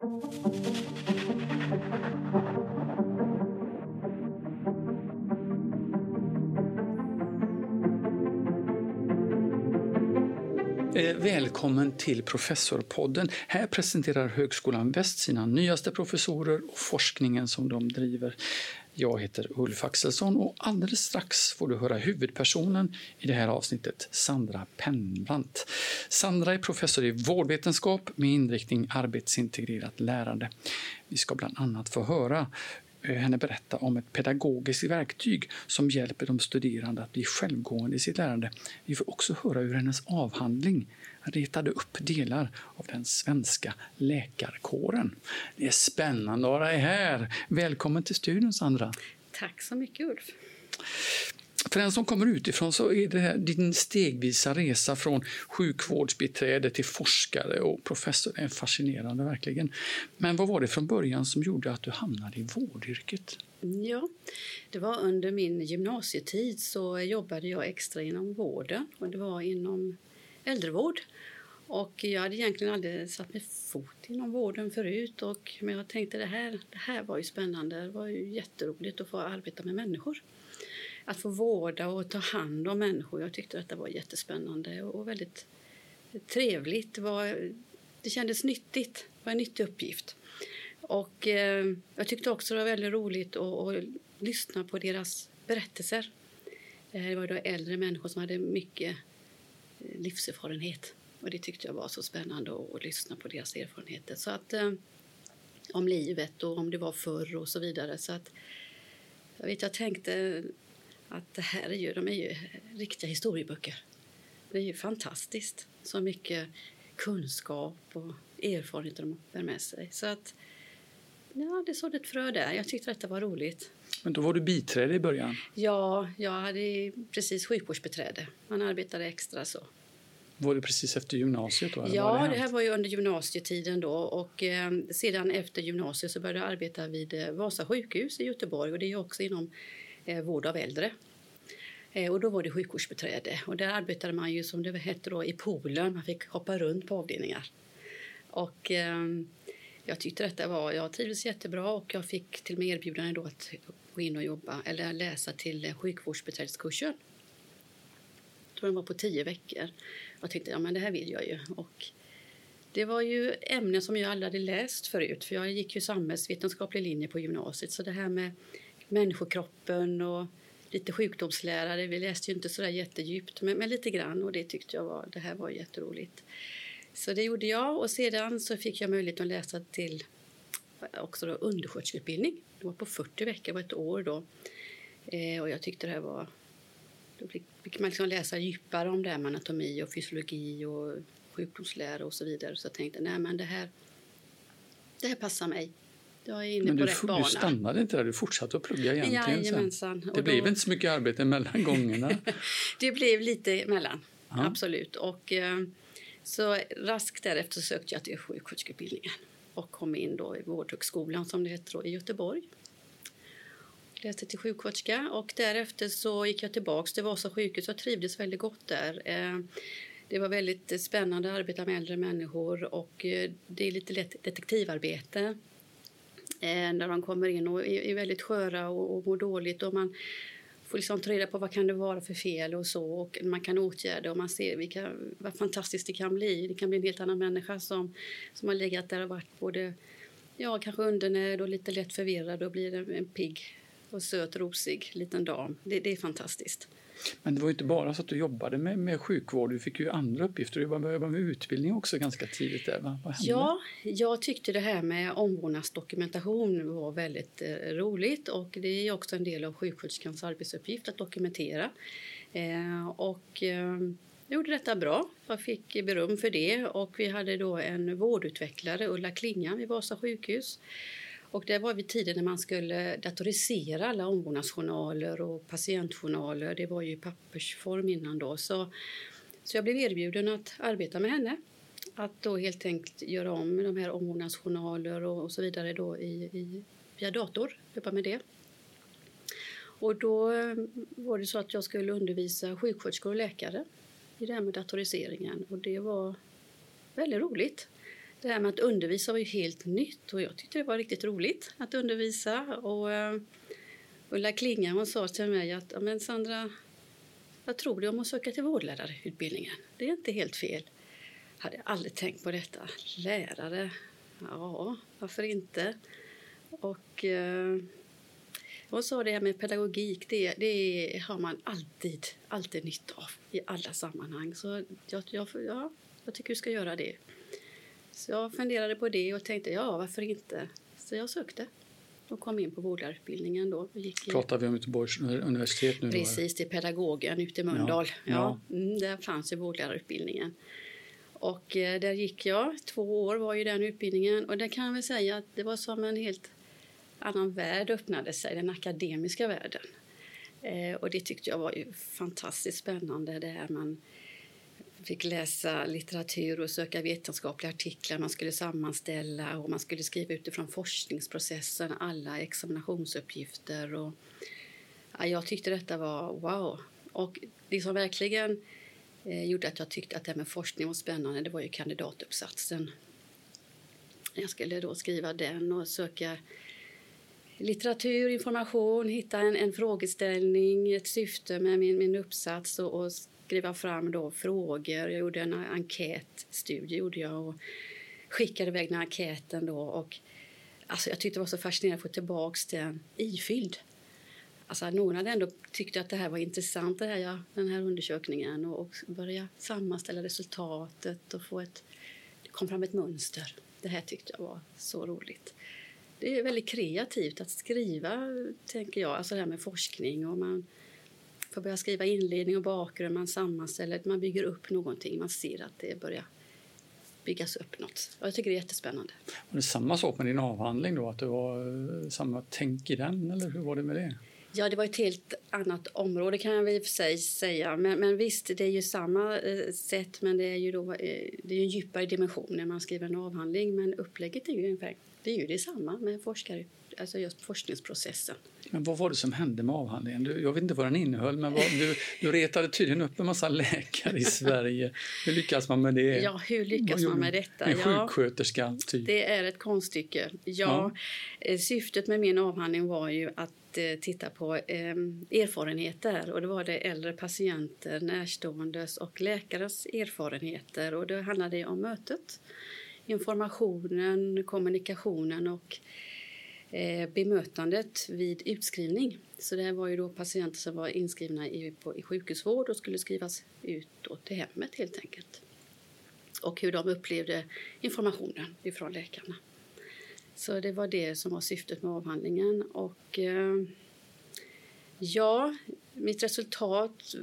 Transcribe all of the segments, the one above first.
Eh, välkommen till Professorpodden. Här presenterar Högskolan Väst sina nyaste professorer och forskningen som de driver. Jag heter Ulf Axelsson och alldeles strax får du höra huvudpersonen i det här avsnittet, Sandra Pennbrandt. Sandra är professor i vårdvetenskap med inriktning arbetsintegrerat lärande. Vi ska bland annat få höra eh, henne berätta om ett pedagogiskt verktyg som hjälper de studerande att bli självgående i sitt lärande. Vi får också höra hur hennes avhandling retade upp delar av den svenska läkarkåren. Det är spännande att vara här. Välkommen till studion, Sandra. Tack så mycket, Ulf. För den som kommer utifrån så är det din stegvisa resa från sjukvårdsbiträde till forskare och professor är fascinerande verkligen. Men vad var det från början som gjorde att du hamnade i vårdyrket? Ja, det var under min gymnasietid så jobbade jag extra inom vården och det var inom äldrevård. Och jag hade egentligen aldrig satt min fot inom vården förut och, men jag tänkte det här, det här var ju spännande, det var ju jätteroligt att få arbeta med människor att få vårda och ta hand om människor. Jag tyckte att det var jättespännande och väldigt trevligt. Det, var, det kändes nyttigt. Det var en nyttig uppgift. Och eh, jag tyckte också det var väldigt roligt att, att lyssna på deras berättelser. Eh, det var då äldre människor som hade mycket livserfarenhet. Och det tyckte jag var så spännande att, lyssna på deras erfarenheter. Så att, eh, om livet och om det var förr och så vidare. Så att, jag, vet, jag tänkte att det här är ju, de är ju riktiga historieböcker. Det är ju fantastiskt så mycket kunskap och erfarenheter de bär med sig. Så att, ja, det sådde ett frö där. Jag tyckte detta var roligt. Men då var du biträde i början? Ja, jag hade precis sjukvårdsbiträde. Man arbetade extra så. Var det precis efter gymnasiet? Då, ja, det, det, här var ju under gymnasietiden då. Och eh, sedan efter gymnasiet så började jag arbeta vid eh, Vasa sjukhus i Göteborg. Och det är också inom eh, vård av äldre. Eh, och då var det sjukvårdsbiträde och där arbetade man ju som det hette då i poolen. Man fick hoppa runt på avdelningar. Och eh, jag tyckte detta var, jag trivdes jättebra och jag fick till och med erbjudande då att gå in och jobba eller läsa till sjukvårdsbiträdeskursen. Jag tror den var på tio veckor. Jag tänkte ja men det här vill jag ju. Och det var ju ämnen som jag aldrig hade läst förut för jag gick ju samhällsvetenskaplig linje på gymnasiet så det här med människokroppen och lite sjukdomslärare. Vi läste ju inte så där jättedjupt, men, men, lite grann och det tyckte jag var, det här var jätteroligt. Så det gjorde jag och sedan så fick jag möjlighet att läsa till också då undersköterskeutbildning. Det var på 40 veckor, var ett år då. Eh, och jag tyckte det här var... Då fick man liksom läsa djupare om det här med anatomi och fysiologi och sjukdomslära och så vidare. Så jag tänkte, nej men det här, det här passar mig. Jag är inne Men på du, rätt bana. du stannade inte där, du fortsatte att plugga egentligen Jajamensan. sen. Det blev inte så mycket arbete mellan gångerna. det blev lite emellan, ja. absolut. Och, eh, så raskt därefter sökte jag till sjuksköterskeutbildningen och kom in då i Vårdhögskolan som det heter då, i Göteborg. Läste till sjuksköterska och därefter så gick jag tillbaka till Vasa sjukhus och trivdes väldigt gott där. Eh, det var väldigt spännande att arbeta med äldre människor och eh, det är lite lätt detektivarbete eh, när de kommer in och är, väldigt sköra och, och mår dåligt. Och man får liksom ta reda på vad kan det vara för fel och så. Och man kan åtgärda och man ser vilka, vad fantastiskt det kan bli. Det kan bli en helt annan människa som, som har legat där och varit både ja, kanske undernärd och lite lätt förvirrad och blir en, en pigg och söt, rosig liten dam. Det, det är fantastiskt. Men det var inte bara så att du jobbade med, med sjukvård, du fick ju andra uppgifter. Du började med utbildning också ganska tidigt. Där. Vad, vad ja, jag tyckte det här med omvårdnadsdokumentation var väldigt eh, roligt och det är också en del av sjuksköterskans arbetsuppgift att dokumentera. Eh, och, eh, jag gjorde detta bra. Jag fick beröm för det och vi hade då en vårdutvecklare, Ulla Klingan vid Vasa sjukhus och det var vid tiden när man skulle datorisera alla omvårdnadsjournaler och patientjournaler. Det var ju i pappersform innan då. Så, så jag blev erbjuden att arbeta med henne. Att då helt enkelt göra om de här omvårdnadsjournaler och, och så vidare då i, i, via dator. Jobba med det. Och då mm, var det så att jag skulle undervisa sjuksköterskor och läkare i det här med datoriseringen och det var väldigt roligt det här med att undervisa var ju helt nytt och jag tyckte det var riktigt roligt att undervisa. Och, uh, Ulla Klinga hon sa till mig att men Sandra, vad tror du om att söka till vårdlärarutbildningen? Det är inte helt fel. Jag hade aldrig tänkt på detta. Lärare, ja, varför inte? Och uh, hon sa det här med pedagogik, det, det har man alltid, alltid nytta av i alla sammanhang. Så jag, jag, ja, jag tycker du ska göra det. Så jag funderade på det och tänkte, ja varför inte? Så jag sökte och kom in på vårdlärarutbildningen då. Gick Pratar vi om Göteborgs universitet nu? Precis, det är pedagogen ute i Mölndal. Ja, ja. ja mm, där fanns ju vårdlärarutbildningen. Och eh, där gick jag, två år var ju den utbildningen och där kan jag väl säga att det var som en helt annan värld öppnade sig, den akademiska världen. Eh, och det tyckte jag var ju fantastiskt spännande. Det här man fick läsa litteratur och söka vetenskapliga artiklar. Man skulle sammanställa och man skulle skriva utifrån forskningsprocessen alla examinationsuppgifter. Och, ja, jag tyckte detta var wow. Och det som verkligen eh, gjorde att jag tyckte att det med forskning var spännande det var ju kandidatuppsatsen. Jag skulle då skriva den och söka litteratur, information, hitta en, en frågeställning, ett syfte med min, min uppsats och, och skriva fram då frågor. Jag gjorde en enkätstudie gjorde jag och skickade iväg den enkäten då. Och, alltså, jag tyckte det var så fascinerande att få tillbaka den ifylld. Alltså, någon hade ändå tyckt att det här var intressant, det här, ja, den här undersökningen och, och börja sammanställa resultatet och få ett, det kom fram ett mönster. Det här tyckte jag var så roligt. Det är väldigt kreativt att skriva, tänker jag, alltså det här med forskning och man får börja skriva inledning och bakgrund, man sammanställer, man bygger upp någonting, man ser att det börjar byggas upp något. Och jag tycker det är jättespännande. Var det samma sak med din avhandling då, att det var eh, samma tänk i den, eller hur var det med det? Ja, det var ett helt annat område kan jag väl för sig säga. Men, men visst, det är ju samma eh, sätt, men det är ju då, eh, det är en djupare dimension när man skriver en avhandling. Men upplägget är ju ungefär, det är ju detsamma med forskare, alltså just forskningsprocessen. Men vad var det som hände med avhandlingen? Du, jag vet inte vad den innehöll, men vad, du, du retade tydligen upp en massa läkare i Sverige. Hur lyckas man med det? Ja, hur lyckas man med detta? En sjuksköterska, typ. Det är ett konststycke. Ja, ja. Eh, syftet med min avhandling var ju att eh, titta på eh, erfarenheter. Och det var det äldre patienter, närståendes och läkares erfarenheter. Och det handlade om mötet, informationen, kommunikationen och Eh, bemötandet vid utskrivning. Så det var ju då patienter som var inskrivna i, på, i sjukhusvård och skulle skrivas ut till hemmet helt enkelt. Och hur de upplevde informationen ifrån läkarna. Så det var det som var syftet med avhandlingen. Och eh, ja, mitt resultat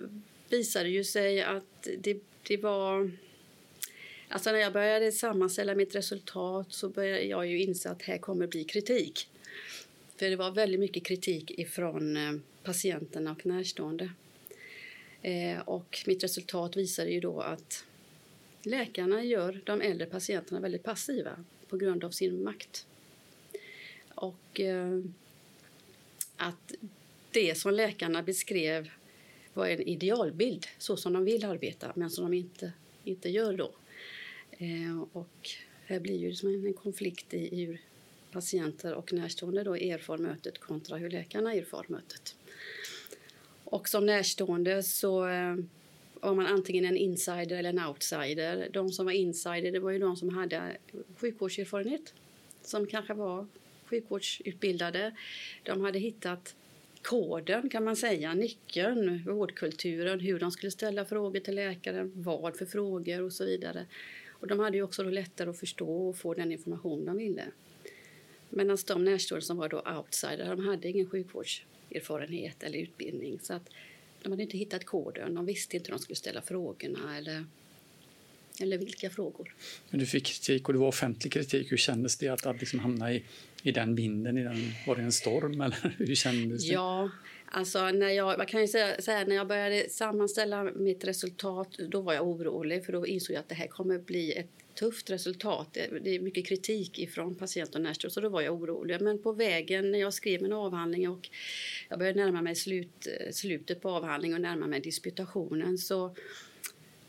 visade ju sig att det, det var Alltså när jag började sammanställa mitt resultat så började jag ju inse att här kommer bli kritik. För det var väldigt mycket kritik ifrån eh, patienterna och närstående. Eh, och mitt resultat visade ju då att läkarna gör de äldre patienterna väldigt passiva på grund av sin makt. Och eh, att det som läkarna beskrev var en idealbild, så som de vill arbeta, men som de inte, inte gör då. Eh, och här blir ju som en konflikt i, hur patienter och närstående då erfar mötet kontra hur läkarna erfar mötet. Och som närstående så eh, var man antingen en insider eller en outsider. De som var insider det var ju de som hade sjukvårdserfarenhet, som kanske var sjukvårdsutbildade. De hade hittat koden, kan man säga, nyckeln, vårdkulturen, hur de skulle ställa frågor till läkaren, vad för frågor och så vidare. Och de hade ju också lättare att förstå och få den information de ville. Medan de närstående som var då outsider, de hade ingen sjukvårdserfarenhet eller utbildning. Så att de hade inte hittat koden, de visste inte hur de skulle ställa frågorna eller, eller vilka frågor. Men du fick kritik och det var offentlig kritik. Hur kändes det att, att liksom hamna i, i den vinden? I den, var det en storm eller hur kändes det? Ja, Alltså när jag, man kan ju säga, säga, när jag började sammanställa mitt resultat då var jag orolig för då insåg jag att det här kommer bli ett tufft resultat. Det är mycket kritik ifrån patient och närstående så då var jag orolig. Men på vägen när jag skrev min avhandling och jag började närma mig slut, slutet på avhandlingen och närma mig disputationen så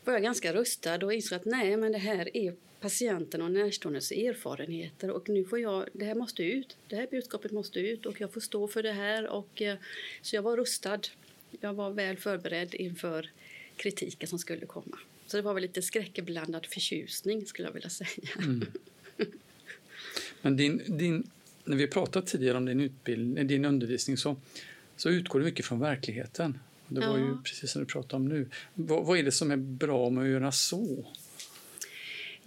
var jag ganska rustad och insåg att nej, men det här är patienten och närståendes erfarenheter och nu får jag, det här måste ut, det här budskapet måste ut och jag får stå för det här och eh, så jag var rustad. Jag var väl förberedd inför kritiken som skulle komma. Så det var väl lite skräckblandad förtjusning skulle jag vilja säga. Mm. Men din, din, när vi pratat tidigare om din, utbildning, din undervisning så, så utgår du mycket från verkligheten. Det var ja. ju precis som du pratade om nu. Vad, vad, är det som är bra med att göra så?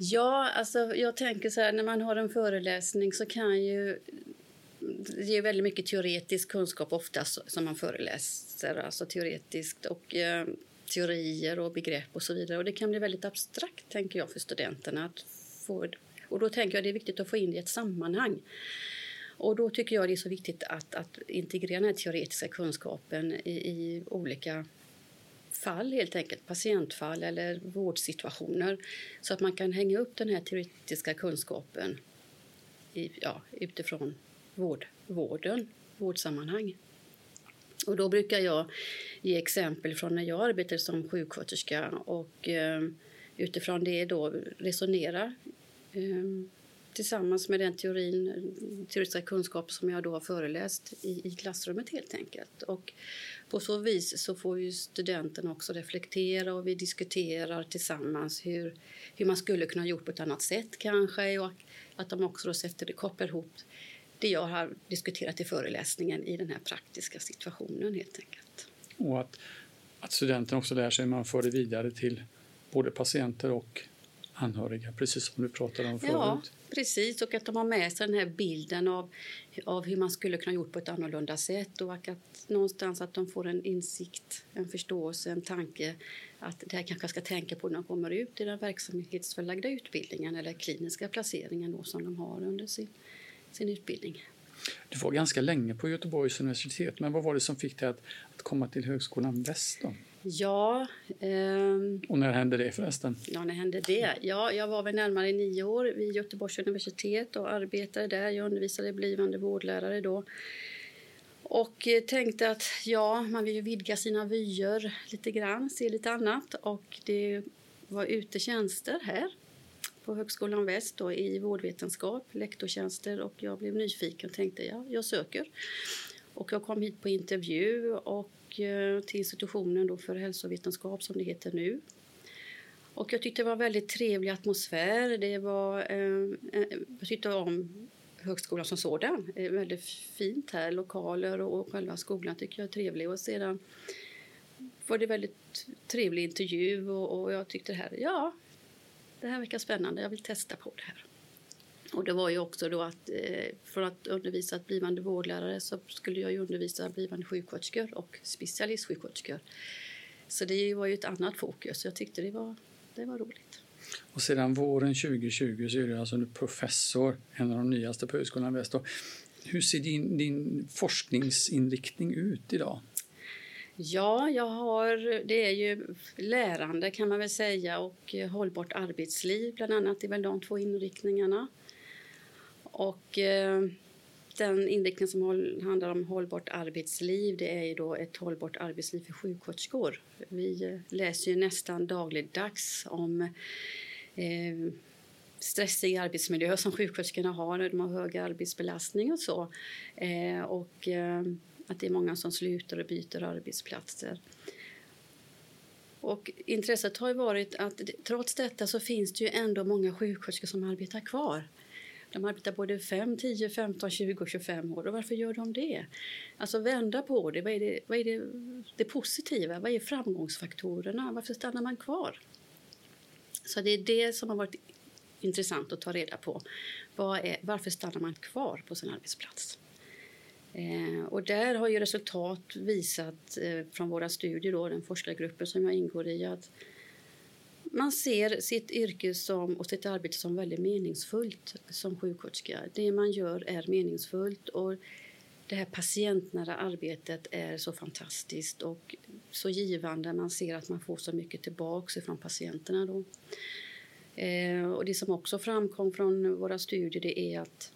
Ja, alltså jag tänker så här, när man har en föreläsning så kan ju det är väldigt mycket teoretisk kunskap oftast som man föreläser, alltså teoretiskt och eh, teorier och begrepp och så vidare. Och det kan bli väldigt abstrakt, tänker jag, för studenterna. Att få, och då tänker jag det är viktigt att få in det i ett sammanhang. Och då tycker jag det är så viktigt att, att integrera den här teoretiska kunskapen i, i olika fall, helt enkelt, patientfall eller vårdsituationer så att man kan hänga upp den här teoretiska kunskapen i, ja, utifrån vård, vården, vårdsammanhang. Och då brukar jag ge exempel från när jag arbetade som sjuksköterska och eh, utifrån det då resonera eh, tillsammans med den teorin, teoretiska kunskap som jag då har föreläst i, i klassrummet helt enkelt. Och på så vis så får ju studenten också reflektera och vi diskuterar tillsammans hur, hur man skulle kunna gjort på ett annat sätt kanske och att de också då sätter det, kopplar ihop det jag har diskuterat i föreläsningen i den här praktiska situationen helt enkelt. Och att, att studenten också lär sig, hur man för det vidare till både patienter och anhöriga, precis som du pratade om förut. Ja, precis. Och att de har med sig den här bilden av, av hur man skulle kunna gjort på ett annorlunda sätt och att någonstans att de får en insikt, en förståelse, en tanke att det här kanske ska tänka på när de kommer ut i den verksamhetsförlagda utbildningen eller kliniska placeringen då som de har under sin, sin utbildning. Du var ganska länge på Göteborgs universitet, men vad var det som fick dig att, att komma till Högskolan Väst? Då? Ja. Ehm, och när hände det förresten? Ja, när hände det? Ja, jag var väl närmare nio år vid Göteborgs universitet och arbetade där. Jag undervisade blivande vårdlärare då. Och eh, tänkte att ja, man vill ju vidga sina vyer lite grann, se lite annat. Och det var ute tjänster här på Högskolan Väst då, i vårdvetenskap, lektortjänster och jag blev nyfiken och tänkte ja, jag söker. Och jag kom hit på intervju och Eh, till institutionen då för hälsovetenskap som det heter nu. Och jag tyckte det var väldigt trevlig atmosfär. Det var, eh, eh jag tyckte om högskolan som sådan. Det är väldigt fint här, lokaler och själva skolan tycker jag är trevlig. Och sedan var det väldigt trevlig intervju och, och jag tyckte det här, ja, det här verkar spännande. Jag vill testa på det här. Och det var ju också då att eh, för att undervisa ett blivande vårdlärare så skulle jag undervisa blivande sjuksköterskor och specialistsjuksköterskor. Så det var ju ett annat fokus. Jag tyckte det var, det var roligt. Och sedan våren 2020 så är du alltså nu professor, en av de nyaste på Högskolan Väst. Hur ser din, din forskningsinriktning ut idag? Ja, jag har, det är ju lärande kan man väl säga och hållbart arbetsliv bland annat. Det är väl de två inriktningarna. Och eh, den inriktning som handlar om hållbart arbetsliv det är ju då ett hållbart arbetsliv för sjuksköterskor. Vi eh, läser ju nästan dagligdags om eh, stressig arbetsmiljö som sjuksköterskorna har när de har hög arbetsbelastning och så. Eh, och eh, att det är många som slutar och byter arbetsplatser. Och intresset har varit att trots detta så finns det ju ändå många sjuksköterskor som arbetar kvar. De arbetar både 5, 10, 15, 20 och 25 år. Och varför gör de det? Alltså vända på det. Vad är det, vad är det, det positiva? Vad är framgångsfaktorerna? Varför stannar man kvar? Så det är det som har varit intressant att ta reda på. Är, varför stannar man kvar på sin arbetsplats? Eh, och där har ju resultat visat eh, från våra studier, då, den forskargruppen som jag ingår i, att man ser sitt yrke som, och sitt arbete som väldigt meningsfullt som sjuksköterska. Det man gör är meningsfullt och det här patientnära arbetet är så fantastiskt och så givande. Man ser att man får så mycket tillbaka från patienterna. Då. Eh, och det som också framkom från våra studier det är att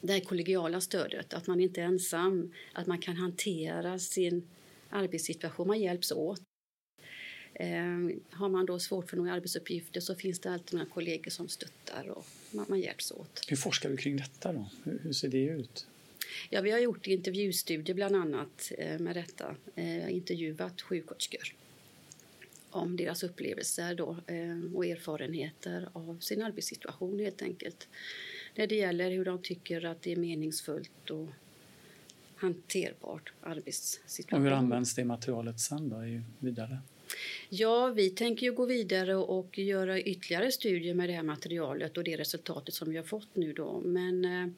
det här kollegiala stödet, att man inte är ensam, att man kan hantera sin arbetssituation, man hjälps åt. Eh, har man då svårt för några arbetsuppgifter så finns det alltid några kollegor som stöttar och man, man hjälps åt. Hur forskar du kring detta då? Hur, hur ser det ut? Ja, vi har gjort intervjustudier bland annat eh, med detta. Eh, intervjuat sjuksköterskor om deras upplevelser då, eh, och erfarenheter av sin arbetssituation helt enkelt. När det gäller hur de tycker att det är meningsfullt och hanterbart arbetssituation. Och hur används det materialet sen då, vidare? Ja, vi tänker ju gå vidare och göra ytterligare studier med det här materialet och det resultatet som vi har fått nu då. Men eh,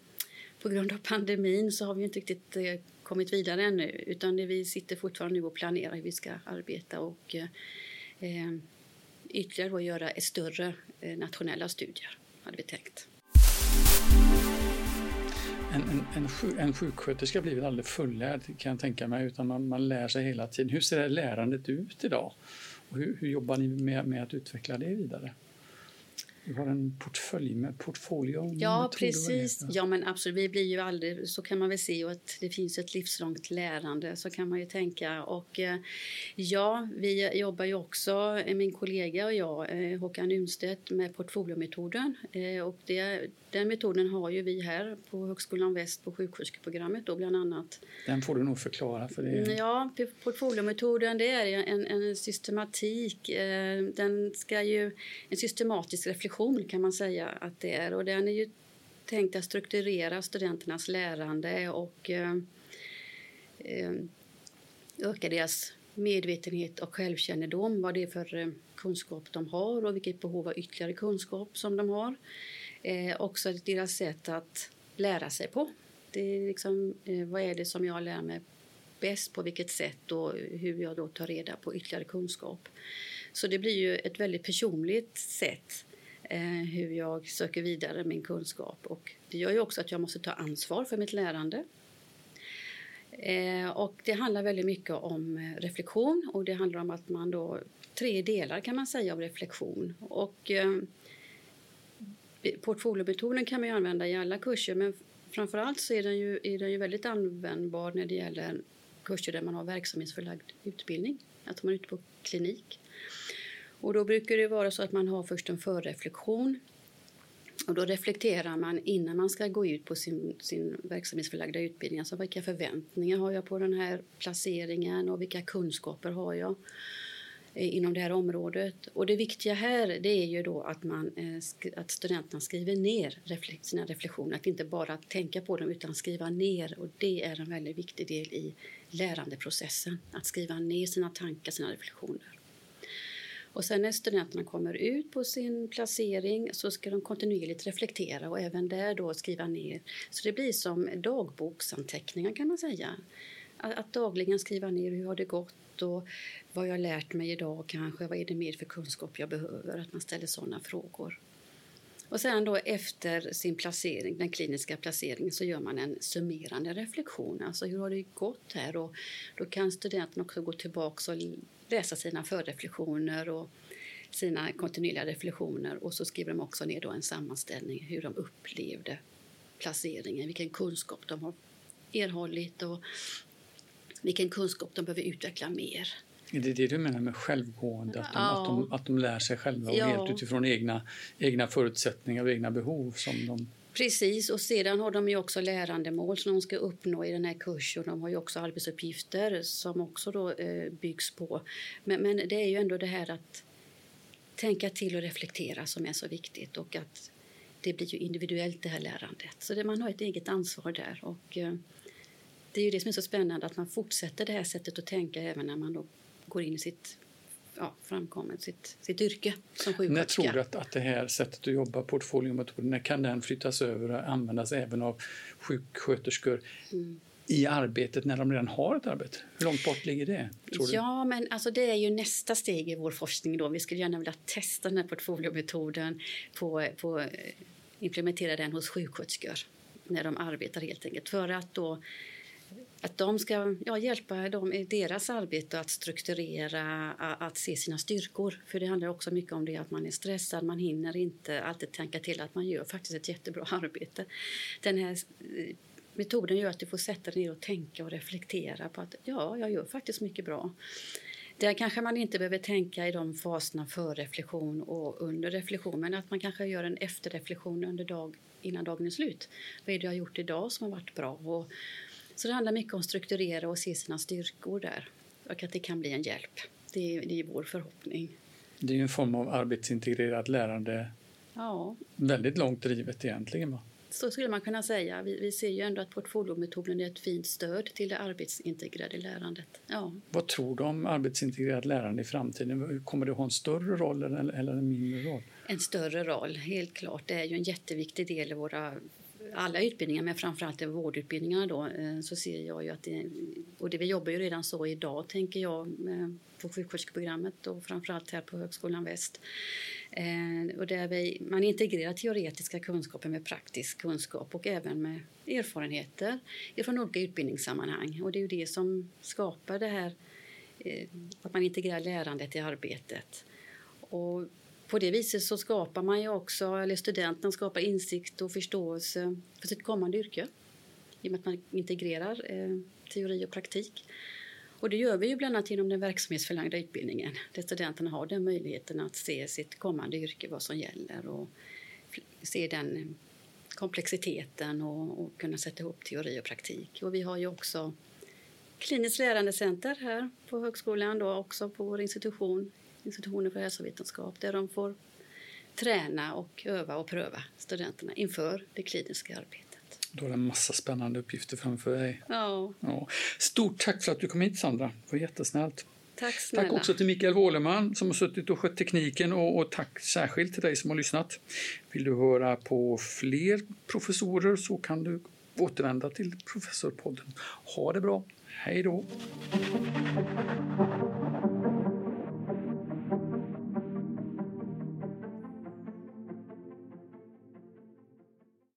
på grund av pandemin så har vi inte riktigt eh, kommit vidare ännu utan vi sitter fortfarande nu och planerar hur vi ska arbeta och eh, eh ytterligare då göra större eh, nationella studier, hade vi tänkt. En, en, en, en sjuksköterska blir väl aldrig fullärd kan jag tänka mig, utan man, man lär sig hela tiden. Hur ser lärandet ut idag? Och hur, hur jobbar ni med, med att utveckla det vidare? Har en portfölj med portfolio. Ja, precis. Ja, men absolut. Vi blir ju aldrig, så kan man väl se att det finns ett livslångt lärande, så kan man ju tänka. Och eh, ja, vi jobbar ju också, eh, min kollega och jag, eh, Håkan Unstedt, med portfoliometoden. Och det, den metoden har ju vi här på Högskolan Väst på sjuksköterskeprogrammet då bland annat. Den får du nog förklara. För det. Mm, ja, portfoliometoden det är en, en systematik. Den ska ju, en systematisk reflektion lektion kan man säga att det är. Och den är ju tänkt att strukturera studenternas lärande och eh, eh, öka deras medvetenhet och självkännedom, vad det är för eh, kunskap de har och vilket behov av ytterligare kunskap som de har. Eh, också deras sätt att lära sig på. Det är liksom, eh, vad är det som jag lär mig bäst, på vilket sätt och hur jag då tar reda på ytterligare kunskap. Så det blir ju ett väldigt personligt sätt Eh, hur jag söker vidare min kunskap. Och det gör ju också att jag måste ta ansvar för mitt lärande. Eh, och det handlar väldigt mycket om eh, reflektion och det handlar om att man då tre delar kan man säga av reflektion. Och eh, portfoliometoden kan man använda i alla kurser men framförallt så är den, ju, är den ju väldigt användbar när det gäller kurser där man har verksamhetsförlagd utbildning, att man är ute på klinik. Och då brukar det vara så att man har först en förreflektion. Och då reflekterar man innan man ska gå ut på sin, sin verksamhetsförlagda utbildning. Alltså vilka förväntningar har jag på den här placeringen och vilka kunskaper har jag eh, inom det här området. Och det viktiga här det är ju då att, man, eh, att studenterna skriver ner sina reflektioner. Att inte bara tänka på dem utan skriva ner. Och det är en väldigt viktig del i lärandeprocessen. Att skriva ner sina tankar, sina reflektioner. Och sen när studenterna kommer ut på sin placering så ska de kontinuerligt reflektera och även där då skriva ner. Så det blir som dagboksanteckningar kan man säga. Att, dagligen skriva ner hur har det gått och vad jag har lärt mig idag kanske, vad är det mer för kunskap jag behöver, att man ställer sådana frågor. Och sen då efter sin placering, den kliniska placeringen så gör man en summerande reflektion. Alltså hur har det gått här? Och då kan studenten också gå tillbaka och läsa sina förreflektioner och sina kontinuerliga reflektioner och så skriver de också ner då en sammanställning hur de upplevde placeringen, vilken kunskap de har erhållit och vilken kunskap de behöver utveckla mer. Är det det du menar med självgående? Att de, ja. att de, att de lär sig själva och ja. helt utifrån egna, egna förutsättningar och egna behov? Som de... Precis, och sedan har de ju också lärandemål som de ska uppnå i den här kursen. De har ju också arbetsuppgifter som också då, eh, byggs på. Men, men det är ju ändå det här att tänka till och reflektera som är så viktigt och att det blir ju individuellt det här lärandet. Så det, man har ett eget ansvar där och eh, det är ju det som är så spännande att man fortsätter det här sättet att tänka även när man då går in i sitt ja, framkommit sitt, sitt yrke som sjuksköterska. När tror du att, att det här sättet att jobba, portfoliometoden, när kan den flyttas över och användas även av sjuksköterskor mm. i arbetet när de redan har ett arbete? Hur långt bort ligger det? Ja, men alltså det är ju nästa steg i vår forskning. Då. Vi skulle gärna vilja testa den här portfoliometoden på, på implementera den hos sjuksköterskor när de arbetar helt enkelt för att då att de ska ja, hjälpa dem i deras arbete att strukturera, att se sina styrkor. För det handlar också mycket om det att man är stressad, man hinner inte alltid tänka till att man gör faktiskt ett jättebra arbete. Den här eh, metoden gör att du får sätta dig ner och tänka och reflektera på att ja, jag gör faktiskt mycket bra. Där kanske man inte behöver tänka i de faserna för reflektion och under reflektion men att man kanske gör en efterreflektion under dag, innan dagen är slut. Vad är det jag har gjort idag som har varit bra? Och, så det handlar mycket om att strukturera och se sina styrkor där och att det kan bli en hjälp. Det är, det är vår förhoppning. Det är ju en form av arbetsintegrerat lärande. Ja. Väldigt långt drivet egentligen. Va? Så skulle man kunna säga. Vi, vi ser ju ändå att portfoliometoden är ett fint stöd till det arbetsintegrerade lärandet. Ja. Vad tror du om arbetsintegrerat lärande i framtiden? Kommer det att ha en större roll eller, eller en mindre roll? En större roll, helt klart. Det är ju en jätteviktig del i våra alla utbildningar, men framförallt i vårdutbildningarna då, eh, så ser jag ju att det, och det, vi jobbar ju redan så idag, tänker jag, på sjuksköterskeprogrammet och framförallt här på Högskolan Väst. Eh, och där vi, man integrerar teoretiska kunskaper med praktisk kunskap och även med erfarenheter från olika utbildningssammanhang. Och det är ju det som skapar det här, eh, att man integrerar lärandet i arbetet. Och på det viset så skapar man ju också, eller studenten skapar insikt och förståelse för sitt kommande yrke i och med att man integrerar eh, teori och praktik. Och det gör vi ju bland annat genom den verksamhetsförlagda utbildningen där studenterna har den möjligheten att se sitt kommande yrke, vad som gäller och se den eh, komplexiteten och, och kunna sätta ihop teori och praktik. Och vi har ju också kliniskt lärandecenter här på högskolan, då också på vår institution institutionen för hälsovetenskap där de får träna och öva och pröva studenterna inför det kliniska arbetet. Du har en massa spännande uppgifter framför dig. Ja. ja. Stort tack för att du kom hit Sandra. Det var jättesnällt. Tack snälla. Tack också till Mikael Wåleman som har suttit och skött tekniken och, och, tack särskilt till dig som har lyssnat. Vill du höra på fler professorer så kan du återvända till Professorpodden. Ha det bra. Hej då!